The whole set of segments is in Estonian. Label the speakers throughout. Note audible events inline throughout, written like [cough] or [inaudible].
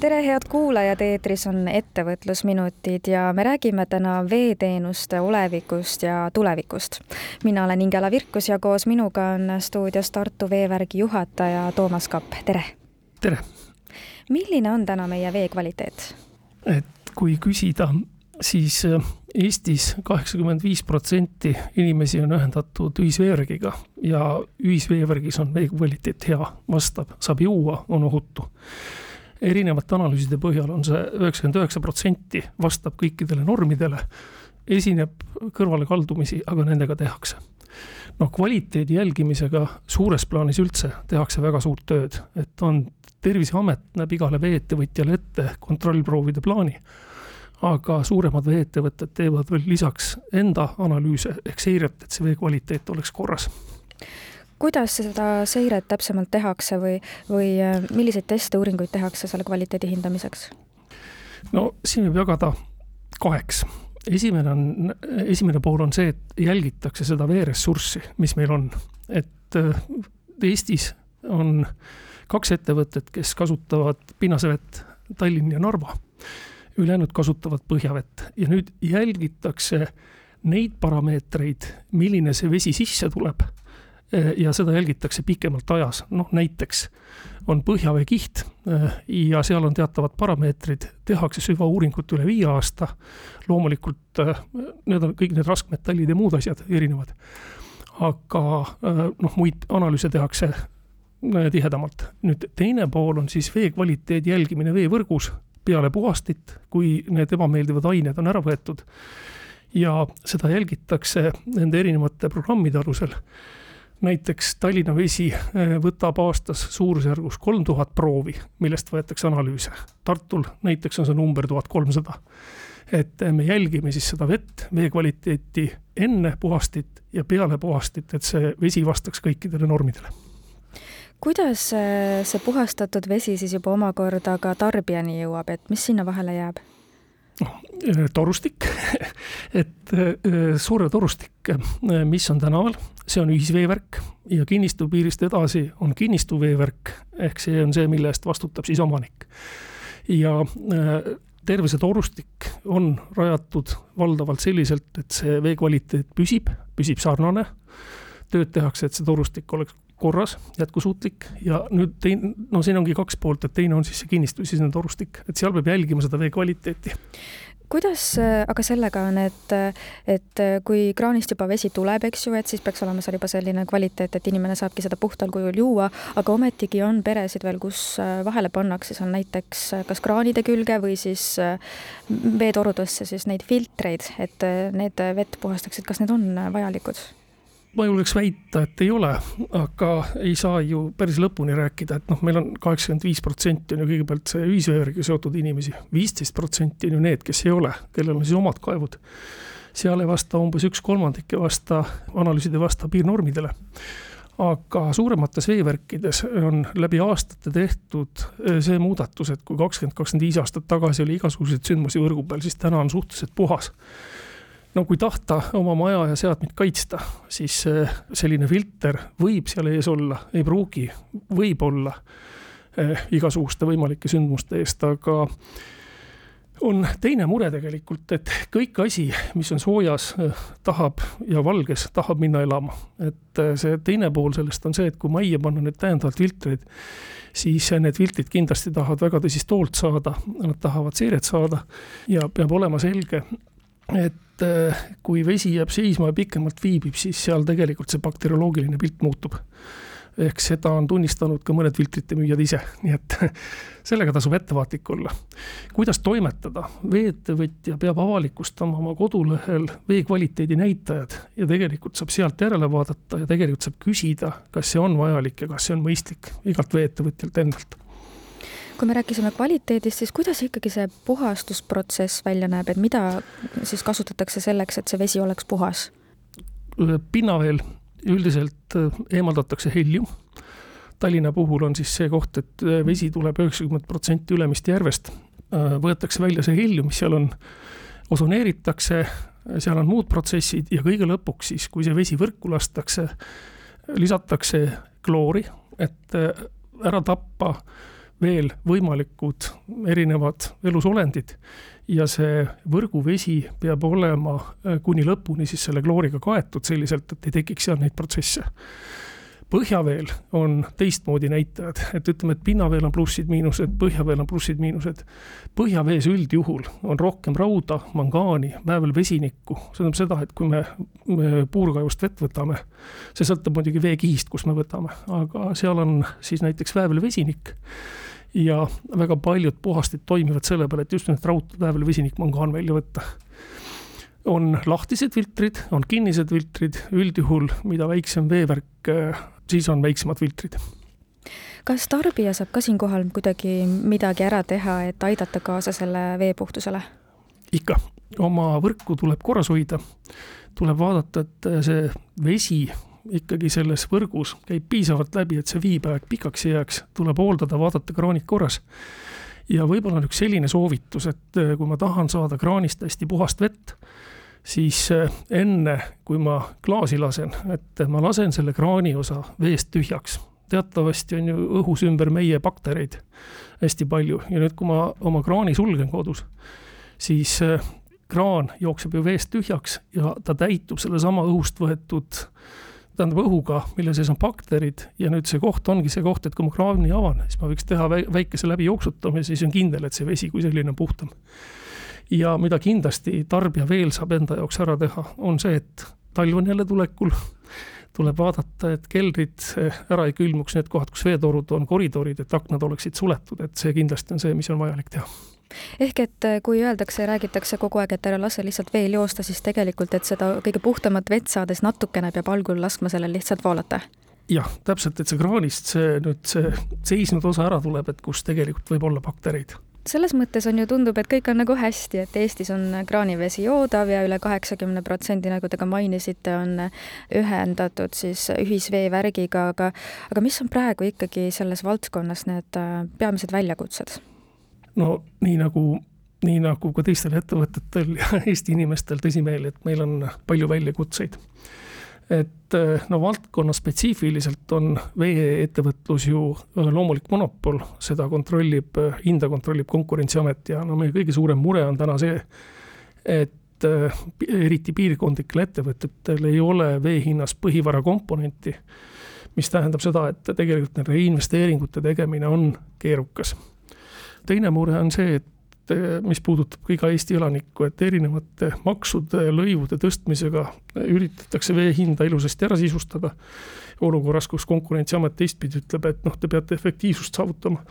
Speaker 1: tere, head kuulajad, eetris on Ettevõtlusminutid ja me räägime täna veeteenuste olevikust ja tulevikust. mina olen Ingela Virkus ja koos minuga on stuudios Tartu veevärgi juhataja Toomas Kapp, tere!
Speaker 2: tere!
Speaker 1: milline on täna meie vee kvaliteet?
Speaker 2: et kui küsida, siis äh, Eestis kaheksakümmend viis protsenti inimesi on ühendatud ühisveevärgiga ja ühisveevärgis on vee kvaliteet hea, vastab, saab juua, on ohutu erinevate analüüside põhjal on see üheksakümmend üheksa protsenti vastab kõikidele normidele, esineb kõrvalekaldumisi, aga nendega tehakse. noh, kvaliteedi jälgimisega suures plaanis üldse tehakse väga suurt tööd, et on, Terviseamet näeb igale vee-ettevõtjale ette kontrollproovide plaani, aga suuremad vee-ettevõtted teevad veel lisaks enda analüüse ehk seiret, et see vee kvaliteet oleks korras
Speaker 1: kuidas seda seiret täpsemalt tehakse või, või äh, milliseid teste, uuringuid tehakse selle kvaliteedi hindamiseks?
Speaker 2: no siin võib jagada kaheks. esimene on, esimene pool on see, et jälgitakse seda veeressurssi, mis meil on, et äh, Eestis on kaks ettevõtet, kes kasutavad pinnasevett, Tallinn ja Narva. ülejäänud kasutavad põhjavett ja nüüd jälgitakse neid parameetreid, milline see vesi sisse tuleb ja seda jälgitakse pikemalt ajas, noh näiteks on põhjaveekiht eh, ja seal on teatavad parameetrid, tehakse süvauuringut üle viie aasta. loomulikult eh, need on kõik need raskmetallid ja muud asjad erinevad. aga noh, muid analüüse tehakse tihedamalt. nüüd teine pool on siis vee kvaliteedi jälgimine veevõrgus peale puhastit, kui need ebameeldivad ained on ära võetud. ja seda jälgitakse nende erinevate programmide alusel näiteks Tallinna Vesi eh, võtab aastas suurusjärgus kolm tuhat proovi, millest võetakse analüüse. Tartul näiteks on see number tuhat kolmsada. et me jälgime siis seda vett, vee kvaliteeti enne puhastit ja peale puhastit, et see vesi vastaks kõikidele normidele
Speaker 1: kuidas eh, see puhastatud vesi siis juba omakorda ka tarbijani jõuab, et mis sinna vahele jääb?
Speaker 2: Torustik. Et äh, suure torustik, äh, mis on tänaval, see on ühisveevärk ja kinnistu piirist edasi on kinnistuveevärk, ehk see on see, mille eest vastutab siis omanik. ja äh, terve see torustik on rajatud valdavalt selliselt, et see vee kvaliteet püsib, püsib sarnane, tööd tehakse, et see torustik oleks korras, jätkusuutlik ja nüüd teine, no siin ongi kaks poolt, et teine on siis see kinnistus, siis on torustik, et seal peab jälgima seda vee kvaliteeti.
Speaker 1: Kuidas äh, aga sellega on, et, et kui kraanist juba vesi tuleb, eks ju, et siis peaks olema seal juba selline kvaliteet, et inimene saabki seda puhtal kujul juua, aga ometigi on peresid veel, kus äh, vahele pannakse seal näiteks äh, kas kraanide külge või siis veetorudesse siis neid filtreid, et need vett puhastaksid, kas need on vajalikud?
Speaker 2: Ma julgeks väita, et ei ole, aga ei saa ju päris lõpuni rääkida, et noh, meil on kaheksakümmend viis protsenti on ju kõigepealt see ühisveevärgiga seotud inimesi, viisteist protsenti on ju need, kes ei ole, kellel on siis omad kaevud. seal ei vasta umbes üks kolmandik, ei vasta, analüüsid ei vasta piirnormidele aga suuremates veevärkides on läbi aastate tehtud eh, see muudatus, et kui kakskümmend, kakskümmend viis aastat tagasi oli igasuguseid sündmusi võrgu peal, siis täna on suhteliselt puhas no kui tahta oma maja ja seadmeid kaitsta, siis äh, selline filter võib seal ees olla, ei pruugi, võib olla eh, igasuguste võimalike sündmuste eest, aga on teine mure tegelikult, et kõik asi, mis on soojas, äh, tahab ja valges, tahab minna elama. et see teine pool sellest on see, et kui majja panna nüüd täiendavalt filtreid, siis need filtrid kindlasti tahavad väga tõsist hoolt saada, nad tahavad seiret saada ja peab olema selge, et äh, kui vesi jääb seisma ja pikemalt viibib, siis seal tegelikult see bakterioloogiline pilt muutub. ehk seda on tunnistanud ka mõned filtrite müüjad ise, [laughs] nii et sellega tasub ettevaatlik olla. kuidas toimetada, vee-ettevõtja peab avalikustama oma kodulehel vee kvaliteedi näitajad ja tegelikult saab sealt järele vaadata ja tegelikult saab küsida, kas see on vajalik ja kas see on mõistlik igalt vee-ettevõtjalt endalt
Speaker 1: kui me rääkisime kvaliteedist, siis kuidas ikkagi see puhastusprotsess välja näeb, et mida siis kasutatakse selleks, et see vesi oleks puhas?
Speaker 2: pinnaveel üldiselt eemaldatakse helium. Tallinna puhul on siis see koht, et vesi tuleb üheksakümmend protsenti Ülemiste järvest. võetakse välja see helium, mis seal on, osoneeritakse, seal on muud protsessid ja kõige lõpuks siis, kui see vesi võrku lastakse, lisatakse kloori, et ära tappa veel võimalikud erinevad elusolendid. Ja see võrguvesi peab olema äh, kuni lõpuni siis selle klooriga kaetud selliselt, et ei tekiks seal neid protsesse. põhjaveel on teistmoodi näitajad, et ütleme, et pinnaveel on plussid-miinused, põhjaveel on plussid-miinused. põhjavees üldjuhul on rohkem rauda, mangaani, väävelvesinikku, see tähendab seda, et kui me, me puurkaevust vett võtame, see sõltub muidugi veekihist, kus me võtame, aga seal on siis näiteks väävelvesinik ja väga paljud puhastid toimivad selle peale, et just nimelt raudteepäeval vesinikmangaan välja võtta. on lahtised filtrid, on kinnised filtrid, üldjuhul mida väiksem veevärk, siis on väiksemad filtrid
Speaker 1: kas tarbija saab ka siinkohal kuidagi midagi ära teha, et aidata kaasa selle vee puhtusele?
Speaker 2: ikka, oma võrku tuleb korras hoida, tuleb vaadata, et see vesi ikkagi selles võrgus käib piisavalt läbi, et see viibaeg pikaks ei jääks, tuleb hooldada, vaadata kraanid korras. ja võib-olla on üks selline soovitus, et äh, kui ma tahan saada kraanist hästi puhast vett, siis äh, enne, kui ma klaasi lasen, et ma lasen selle kraani osa veest tühjaks. teatavasti on ju õhus ümber meie baktereid hästi palju ja nüüd, kui ma oma kraani sulgen kodus, siis äh, kraan jookseb ju veest tühjaks ja ta täitub sellesama õhust võetud tähendab õhuga, mille sees on bakterid ja nüüd see koht ongi see koht, et kui ma kraani avan, siis ma võiks teha väikese läbijooksutamise, siis on kindel, et see vesi kui selline on puhtam. ja mida kindlasti tarbija veel saab enda jaoks ära teha, on see, et talv on jälle tulekul, tuleb vaadata, et keldrid ära ei külmuks, need kohad, kus veetorud on, koridorid, et aknad oleksid suletud, et see kindlasti on see, mis on vajalik teha
Speaker 1: ehk et äh, kui öeldakse, räägitakse kogu aeg, et ära lase lihtsalt veel joosta, siis tegelikult, et seda kõige puhtamat vett saades natukene peab algul laskma sellel lihtsalt voolata?
Speaker 2: jah, täpselt, et see kraanist see nüüd see seisnud osa ära tuleb, et kus tegelikult võib olla baktereid
Speaker 1: selles mõttes on ju, tundub, et kõik on nagu hästi, et Eestis on kraanivesi joodav ja üle kaheksakümne protsendi, nagu te ka mainisite, on ühendatud siis ühisveevärgiga, aga aga mis on praegu ikkagi selles valdkonnas need äh, peamised väljakutsed?
Speaker 2: No nii nagu, nii nagu ka teistel ettevõtetel [laughs] ja Eesti inimestel tõsimeeli, et meil on palju väljakutseid. et no valdkonna spetsiifiliselt on vee-ettevõtlus ju loomulik monopol, seda kontrollib, hinda kontrollib Konkurentsiamet ja no meie kõige suurem mure on täna see, et eriti piirkondlikel ettevõtetel ei ole vee hinnas põhivara komponenti, mis tähendab seda, et tegelikult nende investeeringute tegemine on keerukas teine mure on see, et mis puudutab iga Eesti elanikku, et erinevate maksude, lõivude tõstmisega üritatakse vee hinda ilusasti ära sisustada. olukorras, kus Konkurentsiamet teistpidi ütleb, et noh, te peate efektiivsust saavutama.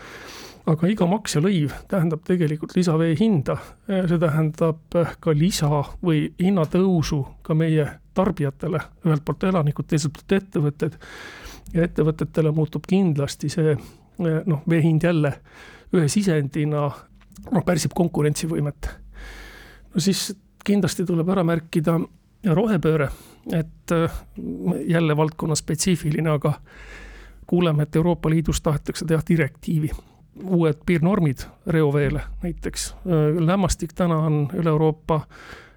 Speaker 2: aga iga maks ja lõiv tähendab tegelikult lisavee hinda, see tähendab ka lisa või hinnatõusu ka meie tarbijatele, ühelt poolt elanikud, teiselt poolt ettevõtted. ja ettevõtetele muutub kindlasti see noh, vee hind jälle ühe sisendina noh, pärsib konkurentsivõimet. no siis kindlasti tuleb ära märkida rohepööre, et äh, jälle valdkonna spetsiifiline, aga kuuleme, et Euroopa Liidus tahetakse teha direktiivi, uued piirnormid reoveele näiteks. Äh, lämmastik täna on üle Euroopa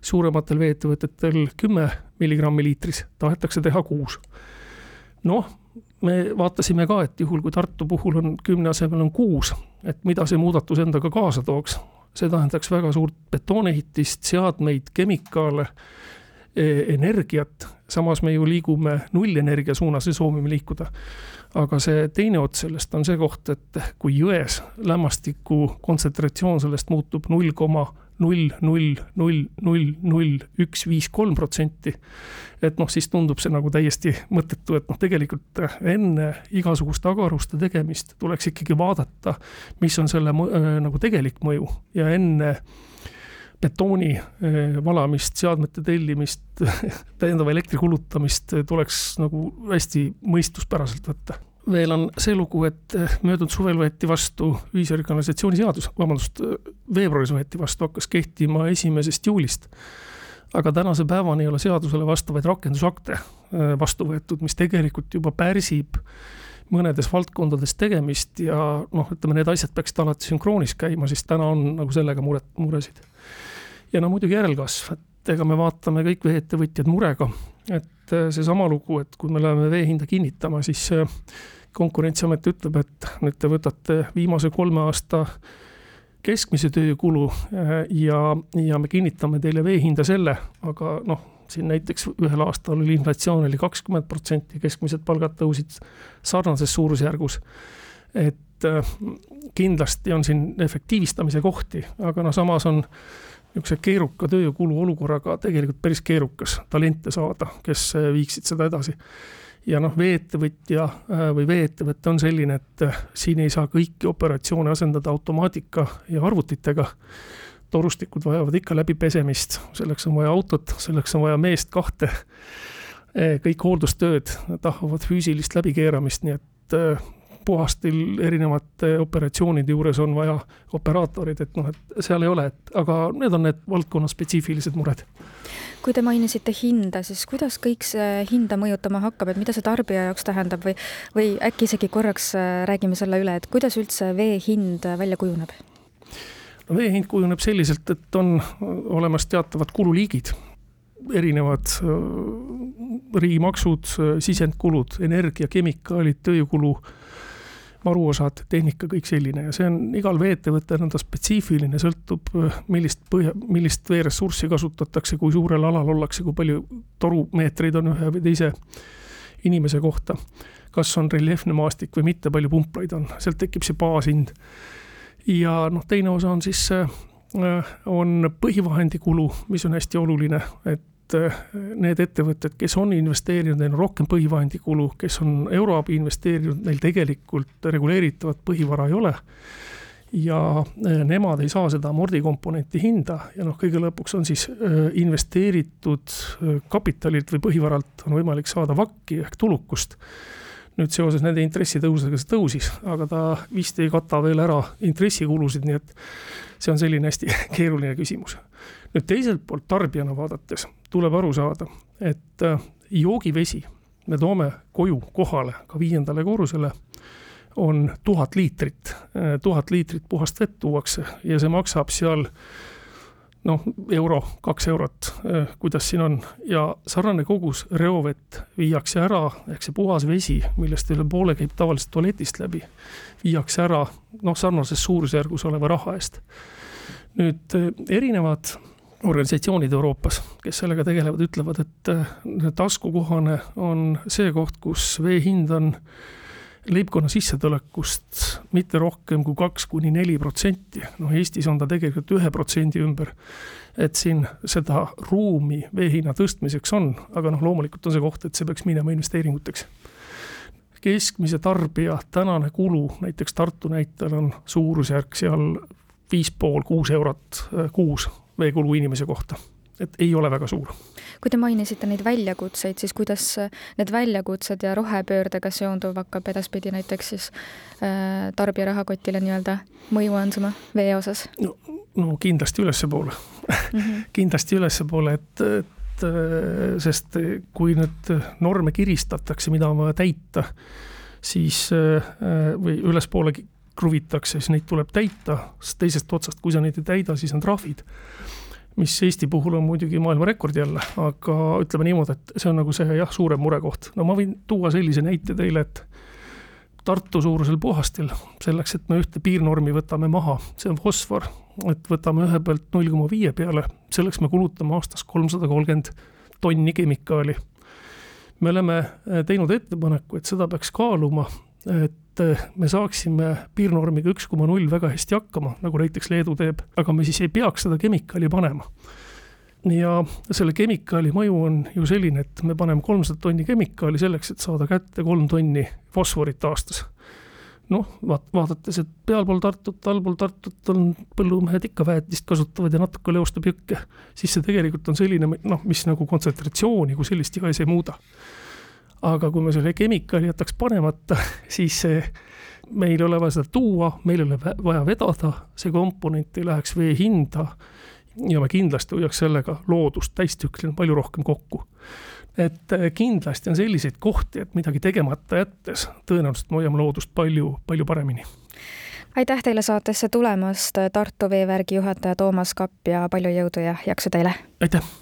Speaker 2: suurematel veeettevõtetel kümme milligrammi liitris, tahetakse teha kuus. noh, me vaatasime ka, et juhul, kui Tartu puhul on kümne asemel on kuus, et mida see muudatus endaga kaasa tooks. see tähendaks väga suurt betoonehitist, seadmeid, kemikaale, e, energiat, samas me ju liigume nullenergia suunas ja soovime liikuda. aga see teine ots sellest on see koht, et kui jões lämmastiku kontsentratsioon sellest muutub null koma null, null, null, null, null, üks, viis, kolm protsenti. et noh, siis tundub see nagu täiesti mõttetu, et noh, tegelikult enne igasuguste agaruste tegemist tuleks ikkagi vaadata, mis on selle äh, nagu tegelik mõju ja enne betooni äh, valamist, seadmete tellimist, [laughs] täiendava elektri kulutamist tuleks nagu hästi mõistuspäraselt võtta veel on see lugu, et eh, möödunud suvel võeti vastu ühisorganisatsiooni seadus, vabandust, veebruaris võeti vastu, hakkas kehtima esimesest juulist. aga tänase päevani ei ole seadusele vastavaid rakendusakte äh, vastu võetud, mis tegelikult juba pärsib mõnedes valdkondades tegemist ja noh, ütleme, need asjad peaksid alati sünkroonis käima, siis täna on nagu sellega muret, muresid. ja no muidugi järelkasv, et ega me vaatame kõik vee-ettevõtjad murega, et äh, seesama lugu, et kui me läheme vee hinda kinnitama, siis äh, konkurentsiamet ütleb, et nüüd te võtate viimase kolme aasta keskmise töökulu ja, ja me kinnitame teile vee hinda selle, aga noh, siin näiteks ühel aastal oli inflatsioon oli kakskümmend protsenti, keskmised palgad tõusid sarnases suurusjärgus. et äh, kindlasti on siin efektiivistamise kohti, aga noh, samas on niisuguse keeruka tööjõukulu olukorraga tegelikult päris keerukas talente saada, kes äh, viiksid seda edasi. ja noh, vee-ettevõtja äh, või vee-ettevõte on selline, et siin ei saa kõiki operatsioone asendada automaatika ja arvutitega torustikud vajavad ikka läbipesemist, selleks on vaja autot, selleks on vaja meest kahte. Kõik hooldustööd tahavad füüsilist läbikeeramist, nii et puhastil erinevate operatsioonide juures on vaja operaatorid, et noh, et seal ei ole, et aga need on need valdkonna spetsiifilised mured.
Speaker 1: kui te mainisite hinda, siis kuidas kõik see hinda mõjutama hakkab, et mida see tarbija jaoks tähendab või, või äkki isegi korraks äh, räägime selle üle, et kuidas üldse vee hind välja kujuneb?
Speaker 2: no vee hind kujuneb selliselt, et on olemas teatavad kululiigid, erinevad äh, riigimaksud, äh, sisendkulud, energia, kemikaalid, tööjõukulu, varuosad, tehnika, kõik selline. Ja see on igal vee-ettevõttel on ta spetsiifiline, sõltub, äh, millist põhja, millist veeressurssi kasutatakse, kui suurel alal ollakse, kui palju torumeetreid on ühe või teise inimese kohta. kas on reljeefne maastik või mitte, palju pumplaid on, sealt tekib see baashind. Ja noh, teine osa on siis, äh, on põhivahendi kulu, mis on hästi oluline, et äh, need ettevõtted, kes on investeerinud, neil on rohkem põhivahendi kulu, kes on euroabi investeerinud, neil tegelikult reguleeritavat põhivara ei ole. ja äh, nemad ei saa seda amordikomponenti hinda ja noh, kõige lõpuks on siis investeeritud kapitalilt või põhivaralt on võimalik saada vakki ehk tulukust nüüd seoses nende intressitõusudega see tõusis, aga ta vist ei kata veel ära intressikulusid, nii et see on selline hästi [laughs] keeruline küsimus. nüüd teiselt poolt tarbijana vaadates tuleb aru saada, et äh, joogivesi me toome koju kohale ka viiendale korrusele, on tuhat liitrit, äh, tuhat liitrit puhast vett tuuakse ja see maksab seal noh, euro, kaks eurot, äh, kuidas siin on, ja sarnane kogus reovett viiakse ära, ehk see puhas vesi, millest üle poole käib tavaliselt tualetist läbi, viiakse ära noh, sarnases suurusjärgus oleva raha eest. nüüd äh, erinevad organisatsioonid Euroopas, kes sellega tegelevad, ütlevad, et äh, taskukohane on see koht, kus vee hind on leibkonna sissetulekust mitte rohkem kui kaks kuni neli protsenti, noh Eestis on ta tegelikult ühe protsendi ümber. et siin seda ruumi vee hinna tõstmiseks on, aga noh, loomulikult on see koht, et see peaks minema investeeringuteks. keskmise tarbija tänane kulu näiteks Tartu näitel on suurusjärk seal viis pool, kuus eurot kuus veekulu inimese kohta et ei ole väga suur.
Speaker 1: kui te mainisite neid väljakutseid, siis kuidas need väljakutsed ja rohepöördega seonduv hakkab edaspidi näiteks siis äh, tarbija rahakotile nii-öelda mõju andma vee osas?
Speaker 2: no, no kindlasti ülespoole mm. -hmm. [laughs] kindlasti ülespoole, et, et äh, sest kui nüüd norme kiristatakse, mida on vaja täita, siis äh, või ülespoole kruvitakse, siis neid tuleb täita, sest teisest otsast, kui sa neid ei täida, siis on trahvid mis Eesti puhul on muidugi maailmarekord jälle, aga ütleme niimoodi, et see on nagu see jah, suurem murekoht. no ma võin tuua sellise näite teile, et Tartu suurusel puhastil, selleks, et me ühte piirnormi võtame maha, see on fosfor, et võtame ühe pealt null koma viie peale, selleks me kulutame aastas kolmsada kolmkümmend tonni kemikaali. me oleme teinud ettepaneku, et seda peaks kaaluma, et et eh, me saaksime piirnormiga üks koma null väga hästi hakkama, nagu näiteks Leedu teeb, aga me siis ei peaks seda kemikaali panema. ja selle kemikaali mõju on ju selline, et me paneme kolmsada tonni kemikaali selleks, et saada kätte kolm tonni fosforit aastas. noh, vaat-, vaadates, et pealpool Tartut, allpool Tartut on põllumehed ikka väetist kasutavad ja natuke leostub jõkke, siis see tegelikult on selline noh, mis nagu kontsentratsiooni kui sellist iga ees ei muuda aga kui me selle kemikaali jätaks panemata, [laughs] siis meil ei ole vaja seda tuua, meil ei ole vaja vedada, see komponent ei läheks vee hinda ja me kindlasti hoiaks sellega loodust täistsüklina palju rohkem kokku. et äh, kindlasti on selliseid kohti, et midagi tegemata jättes tõenäoliselt me hoiame loodust palju, palju paremini
Speaker 1: aitäh teile saatesse tulemast, Tartu veevärgi juhataja Toomas Kapp ja palju jõudu ja jaksu teile!
Speaker 2: aitäh!